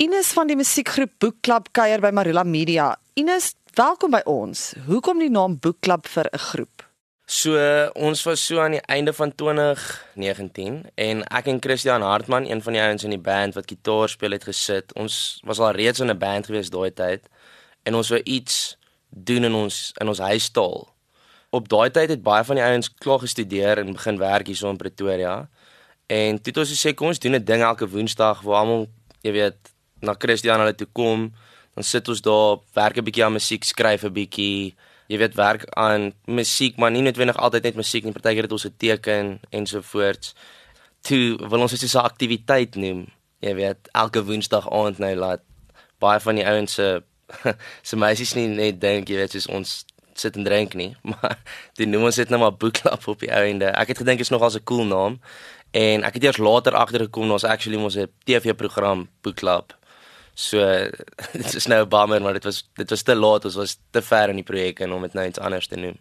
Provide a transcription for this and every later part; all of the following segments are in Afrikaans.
Ines van die musiekgroep Boekklub kuier by Marula Media. Ines, welkom by ons. Hoekom die naam Boekklub vir 'n groep? So ons was so aan die einde van 2019 en ek en Christian Hartman, een van die ouens in die band wat gitaar speel het gesit. Ons was al reeds in 'n band gewees daai tyd en ons wou iets doen in ons in ons huistaal. Op daai tyd het baie van die ouens klaar gestudeer en begin werk hier so in Pretoria. En toe het ons gesê kom ons doen 'n ding elke Woensdag waar almal, jy weet, na Christian hulle toe kom. Dan sit ons daar, werk 'n bietjie aan musiek, skryf 'n bietjie. Jy weet, werk aan musiek, maar nie noodwendig altyd net musiek nie. Partykeer het ons 'n teken ensovoorts. Toe wil ons dit so 'n aktiwiteit noem. Jy weet, elke Woensdag aand nou laat baie van die ouens se se meisies nie net dink jy weet soos ons sit en drink nie, maar die noem ons dit nou maar boekklap op die einde. Ek het gedink dit is nogal 'n cool naam. En ek het eers later agtergekom ons actually mos 'n TV-program boekklap. So dit is nou 'n bummer, maar dit was dit was te laat, ons was te ver in die projek en om dit nou iets anders te noem.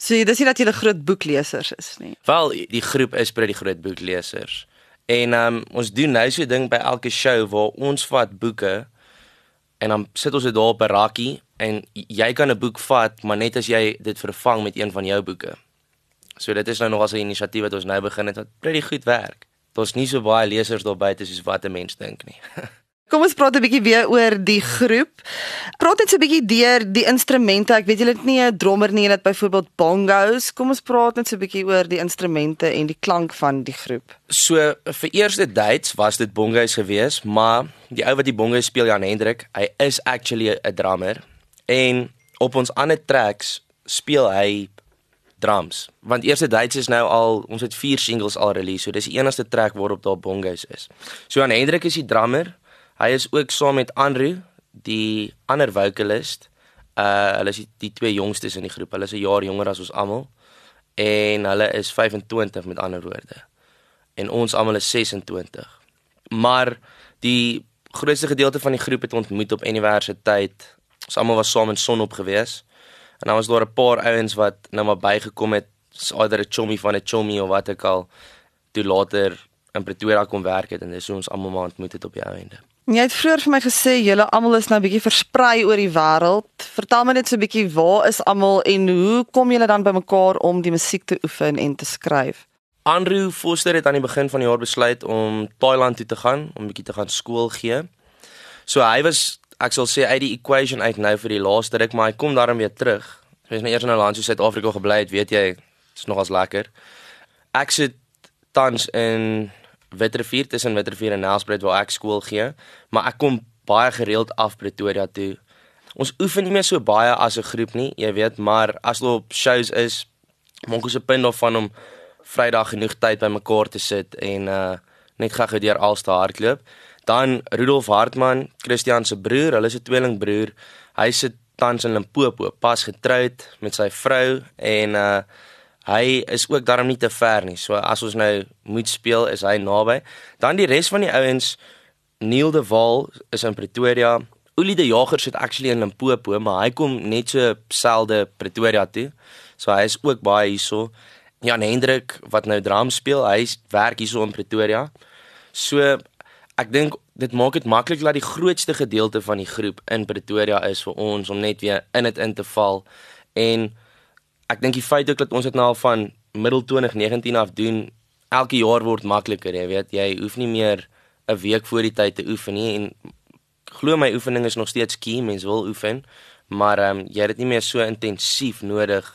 So dis nie dat jy 'n groot boeklesers is nie. Wel, die groep is baie die groot boeklesers. En um, ons doen nou so 'n ding by elke show waar ons vat boeke en dan sit ons dit daar op 'n rakkie en jy kan 'n boek vat, maar net as jy dit vervang met een van jou boeke. So dit is nou nog as 'n inisiatief wat ons nou begin het wat baie goed werk. Daar's nie so baie lesers daar buite soos wat 'n mens dink nie. Kom ons praat 'n bietjie weer oor die groep. Praat net so 'n bietjie deur die instrumente. Ek weet julle het nie 'n drummer nie, julle het byvoorbeeld bongos. Kom ons praat net so 'n bietjie oor die instrumente en die klank van die groep. So vir eerste dates was dit bongos geweest, maar die ou wat die bongos speel, Jan Hendrik, hy is actually 'n drummer en op ons ander tracks speel hy drums. Want eerste dates is nou al ons het 4 singles al release, so dis die enigste track waarop daar bongos is. So Jan Hendrik is die drummer Hy is ook saam met Andrew, die ander vocalist. Uh hulle is die, die twee jongstes in die groep. Hulle is 'n jaar jonger as ons almal. En hulle is 25 met ander woorde. En ons almal is 26. Maar die grootste gedeelte van die groep het ontmoet op universiteit. Ons almal was saam in Sonop gewees. En dan was daar 'n paar ouens wat nou maar bygekom het, either 'n chommy van 'n chommy of wat ek al toe later in Pretoria kom werk het en dis hoe ons almal maar ontmoet het op die einde. Jy het vroeër vir my gesê julle almal is nou bietjie versprei oor die wêreld. Vertel my net so 'n bietjie waar is almal en hoe kom julle dan bymekaar om die musiek te oefen en te skryf? Andrew Foster het aan die begin van die jaar besluit om Thailand toe te gaan om bietjie te gaan skool gee. So hy was ek sal sê uit die equation uit nou vir die laaste ruk, maar hy kom daarom weer terug. Hy is nou eers in 'n land so Suid-Afrika gebly het, weet jy, is nogals lekker. Ek sit tans in Witrifuur tussen Witrifuur en Nelspruit waar ek skool gee, maar ek kom baie gereeld af Pretoria toe. Ons oefen nie meer so baie as 'n groep nie, jy weet, maar as daar op shows is, maak ons 'n punt daarvan om Vrydag genoeg tyd bymekaar te sit en uh net gou deur als te hardloop. Dan Rudolf Hartman, Christian se broer, hulle is 'n tweelingbroer. Hy sit tans in Limpopo, pas getroud met sy vrou en uh hy is ook daarom nie te ver nie. So as ons nou moet speel, is hy naby. Dan die res van die ouens, Neil de Wal is in Pretoria. Olie de Jager sit actually in Limpopo, maar hy kom net so selde Pretoria toe. So hy is ook baie hierso. Jan Hendrik wat nou drum speel, hy werk hierso in Pretoria. So ek dink dit maak dit maklik dat die grootste gedeelte van die groep in Pretoria is vir ons om net weer in dit in te val en ek dink die feit ook dat ons dit nou al van middel 2019 af doen, elke jaar word makliker, jy weet, jy hoef nie meer 'n week voor die tyd te oefen nie en glo my oefening is nog steeds key, mens wil oefen, maar ehm um, jy het dit nie meer so intensief nodig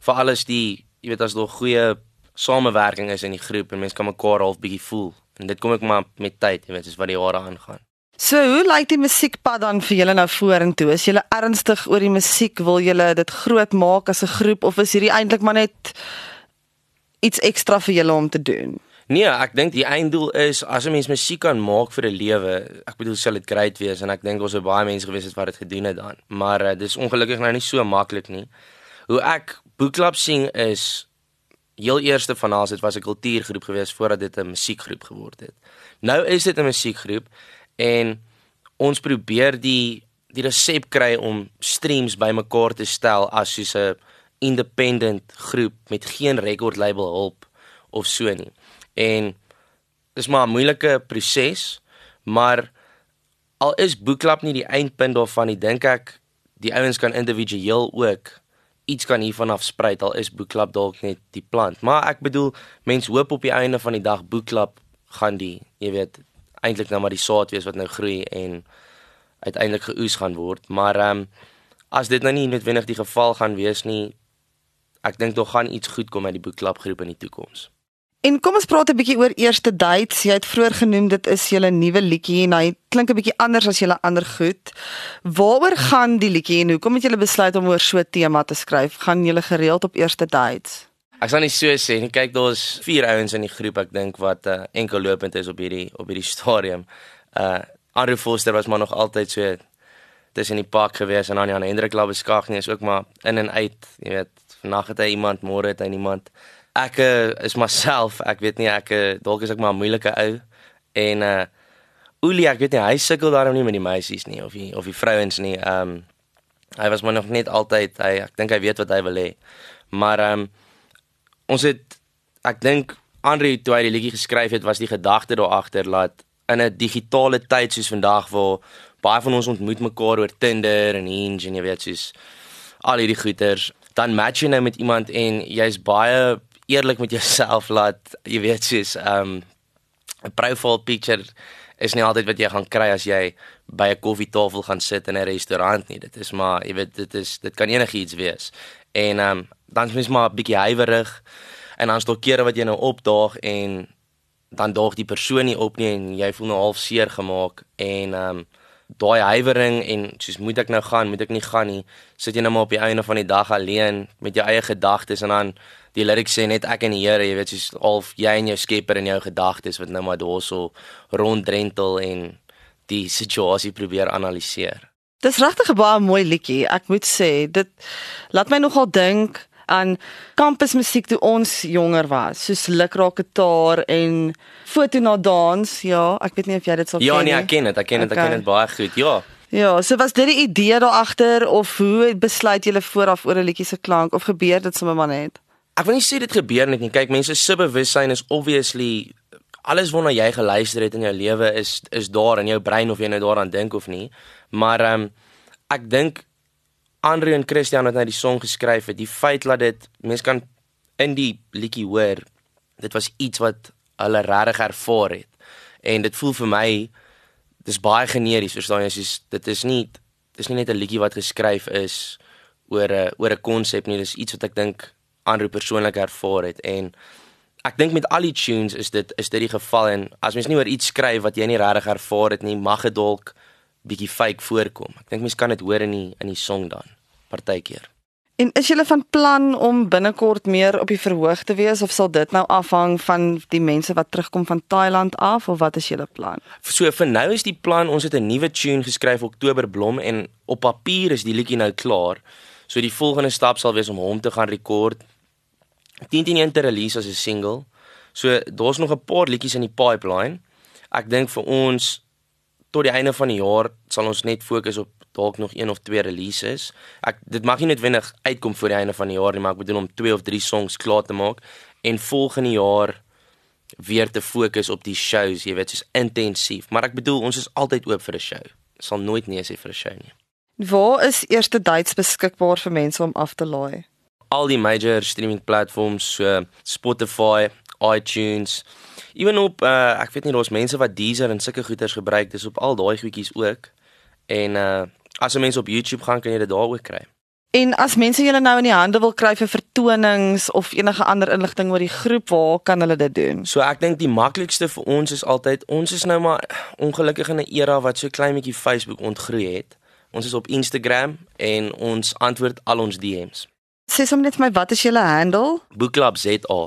vir alles die, jy weet as daar goeie samewerking is in die groep en mense kan mekaar half bietjie voel. En dit kom ek maar met tyd, jy weet, soos wat die jare aangaan. So, hoe lyk die musiekpad dan vir julle nou vorentoe? Is julle ernstig oor die musiek? Wil julle dit groot maak as 'n groep of is hierdie eintlik maar net iets ekstra vir julle om te doen? Nee, ek dink die einddoel is as 'n mens musiek kan maak vir 'n lewe, ek bedoel sal dit great wees en ek dink ons het baie mense gewees het wat dit gedoen het dan. Maar uh, dis ongelukkig nou nie so maklik nie. Hoe ek boekklub sing is heel eerste van alles, dit was 'n kultuurgroep gewees voordat dit 'n musiekgroep geword het. Nou is dit 'n musiekgroep en ons probeer die die resep kry om streams bymekaar te stel as soos 'n independent groep met geen record label hulp of so nie. En dis maar 'n moeilike proses, maar al is boekklub nie die eindpunt daarvan nie, dink ek die ouens kan individueel ook iets kan hiervan af spruit al is boekklub dalk net die plant. Maar ek bedoel mense hoop op die einde van die dag boekklub gaan die, jy weet, eintlik nou maar die saad wees wat nou groei en uiteindelik geoes gaan word. Maar ehm um, as dit nou nie noodwendig die geval gaan wees nie, ek dink tog gaan iets goed kom uit die boekklub groep in die toekoms. En kom ons praat 'n bietjie oor eerste dates. Jy het vroeër genoem dit is julle nuwe liedjie en hy klink 'n bietjie anders as julle ander goed. Waaroor gaan die liedjie en hoekom het julle besluit om oor so 'n tema te skryf? Gaan julle gereeld op eerste dates? Ek sal nie so sê nie. Kyk, daar's vier ouens in die groep ek dink wat uh, enkel lopend is op hierdie op hierdie stadium. Uh Andrew Foster was maar nog altyd so tussen die park gewees en dan Jan Hendrik Labeskag nie is ook maar in en uit, jy weet, vandag het hy iemand, môre het hy iemand ek uh, is myself. Ek weet nie ek dalk is ek maar 'n moeilike ou en uh Olie, ek weet nie hy sukkel daarom nie met die meisies nie of die of die vrouens nie. Um, hy was maar nog net altyd hy ek dink hy weet wat hy wil hê. Maar um, ons het ek dink Andre toe hy die liedjie geskryf het, was die gedagte daar agter laat in 'n digitale tyd soos vandag waar baie van ons ontmoet mekaar oor Tinder en Hinge en jy weet soos al hierdie goeters, dan match jy nou met iemand en jy's baie eerlik met jouself laat jy weet soos um 'n profile picture is nie altyd wat jy gaan kry as jy by 'n koffietafel gaan sit in 'n restaurant nie. Dit is maar jy weet dit is dit kan enigiets wees. En um dan is mens maar 'n bietjie huiwerig en dan stel kere wat jy nou opdaag en dan daag die persoon nie op nie en jy voel nou half seer gemaak en um daai huiwering en soos moet ek nou gaan, moet ek nie gaan nie. Sit jy nou maar op die einde van die dag alleen met jou eie gedagtes en dan die lyrics sê net ek en die Here, jy weet, soos half jy en jou Skepper in jou gedagtes wat nou maar daarso ronddrentel en die situasie probeer analiseer. Dis regtig 'n baie mooi liedjie. Ek moet sê, dit laat my nogal dink aan kampusmusiek toe ons jonger was, soos Lukraak Gitaar en Foto na Dans. Ja, ek weet nie of jy dit sal ja, ken nie. Ja, nee, ek ken dit. Ek ken dit. Okay. Ek ken dit baie goed. Ja. Ja, so was dit die idee daar agter of hoe besluit julle vooraf oor 'n liedjie se klank of gebeur dit sommer maar net? Ek wil nie sê dit gebeur net nie. Kyk, mense se bewussyn is obviously alles waarna jy geluister het in jou lewe is is daar in jou brein of jy nou daaraan dink of nie. Maar ehm um, ek dink Andre en Christian het net die song geskryf het. Die feit dat dit mense kan in die liedjie hoor, dit was iets wat hulle regtig ervaar het. En dit voel vir my dis baie generies, verstaan jy? Soos dit is nie dis nie net 'n liedjie wat geskryf is oor 'n oor 'n konsep nie. Dis iets wat ek dink ander persoonlik ervaar het en ek dink met al die tunes is dit is dit die geval en as mens nie oor iets skryf wat jy nie regtig ervaar het nie mag dit dalk bietjie fake voorkom. Ek dink mens kan dit hoor in die in die song dan partykeer. En is jy van plan om binnekort meer op die verhoog te wees of sal dit nou afhang van die mense wat terugkom van Thailand af of wat is julle plan? So vir nou is die plan ons het 'n nuwe tune geskryf Oktober Blom en op papier is die liedjie nou klaar. So die volgende stap sal wees om hom te gaan rekord 10-10 te release as 'n single. So daar's nog 'n paar liedjies in die pipeline. Ek dink vir ons tot die einde van die jaar sal ons net fokus op dalk nog een of twee releases. Ek dit mag nie noodwendig uitkom voor die einde van die jaar nie, maar ek bedoel om twee of drie songs klaar te maak en volgende jaar weer te fokus op die shows, jy weet, soos intensief. Maar ek bedoel ons is altyd oop vir 'n show. Sal nooit nee sê vir 'n show nie. Waar is eerste dates beskikbaar vir mense om af te laai? Al die major streaming platforms so Spotify, iTunes. Ewen op uh, ek weet nie daar's mense wat Deezer en sulke goeders gebruik, dis op al daai goedjies ook. En uh as jy mense op YouTube gaan kan jy dit daar ook kry. En as mense julle nou in die hande wil kry vir vertonings of enige ander inligting oor die groep, waar kan hulle dit doen? So ek dink die maklikste vir ons is altyd ons is nou maar ongelukkig in 'n era wat so klein bietjie Facebook ontgroei het. Ons is op Instagram en ons antwoord al ons DM's. Sê sommer net vir my wat is julle handle? Bookclub ZA.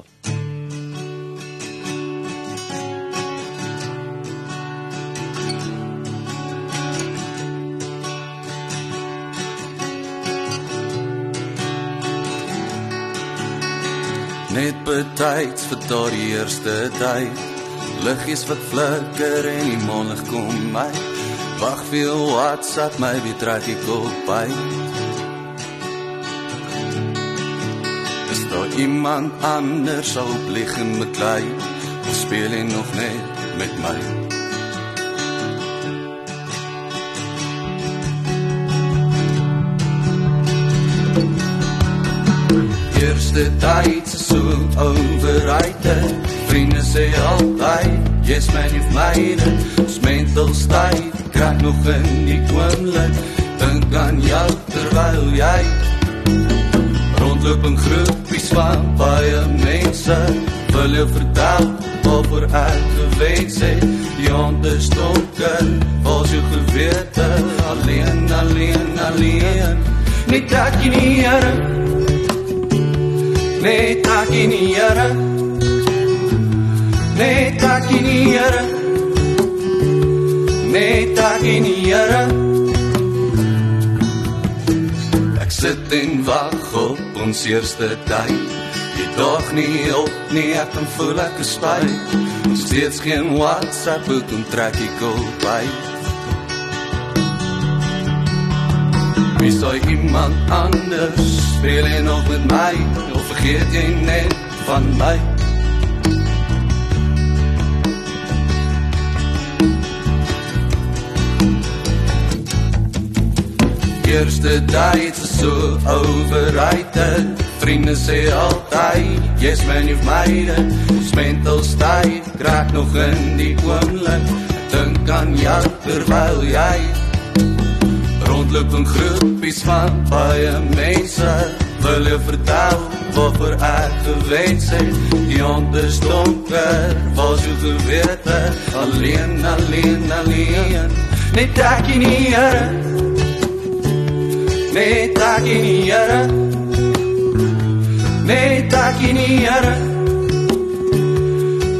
Net betyds vir daardie eerste tyd. Liggies wat flikker en die maan lig kom my. Wag vir WhatsApp my betrek ek op by. iemand anders sal lig en beklei speel en nog net met my Eerste tyd se soet overheid vriende sê altyd jy's myne vleide ons mentalstyd kry nog in die oomblik dink aan jou terwyl jy rondloop in groepies van baie mense. Wil jy vertel waarvoor ek geweet sê? Die hande stonker, was jy gewete alleen, alleen, alleen. Net ek in die Here. Net ek in die Here. Net ek in die Here. Net ek in die Here. Ek sit en wag ons eerste tyd. Jy dog nie op nie, ek kan voel ek is spyt. Steeds geen WhatsApp hoe kom trek ek op by. Wie sou iemand anders speel jy nog met my of vergeet jy net van my? Eerste tyd is so overrated. Vriende sê altyd, jy's my nie myne. Ons mental state kraak nog in die oomblik. Dink aan jou terwyl jy rondloop in groepies van baie mense. Wil jy vertel waarvoor ek geweet sê? Die onders donker, was jy gewete? Alleen, alleen, alleen. Net ek die Here. Net ek in die Here. Net ek in die Here.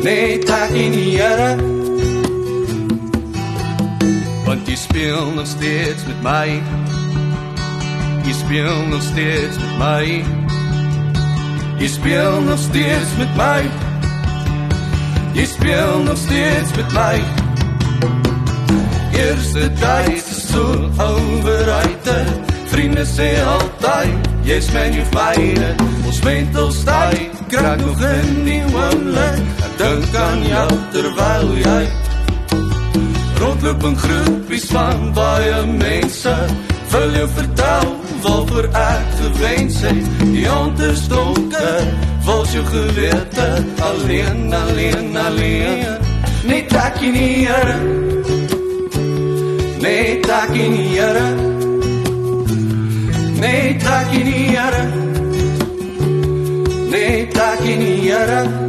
Net ek in die Here. Want jy speel nog steeds met my. Jy speel nog steeds met my. Jy speel nog steeds met my. Jy speel nog steeds met my. Eerste tyd is so overrated. Vriende sê altyd, jy's my nie myne. Ons mental state kraak nog in die oomblik. Ek dink aan jou terwyl jy rondloop in groepies van baie mense. Wil jy vertel waarvoor ek gewens het? Die hand is donker, was jou gewete alleen, alleen, alleen. Net ek in die Here. Net ek in die Here. Net ek in die Here. Net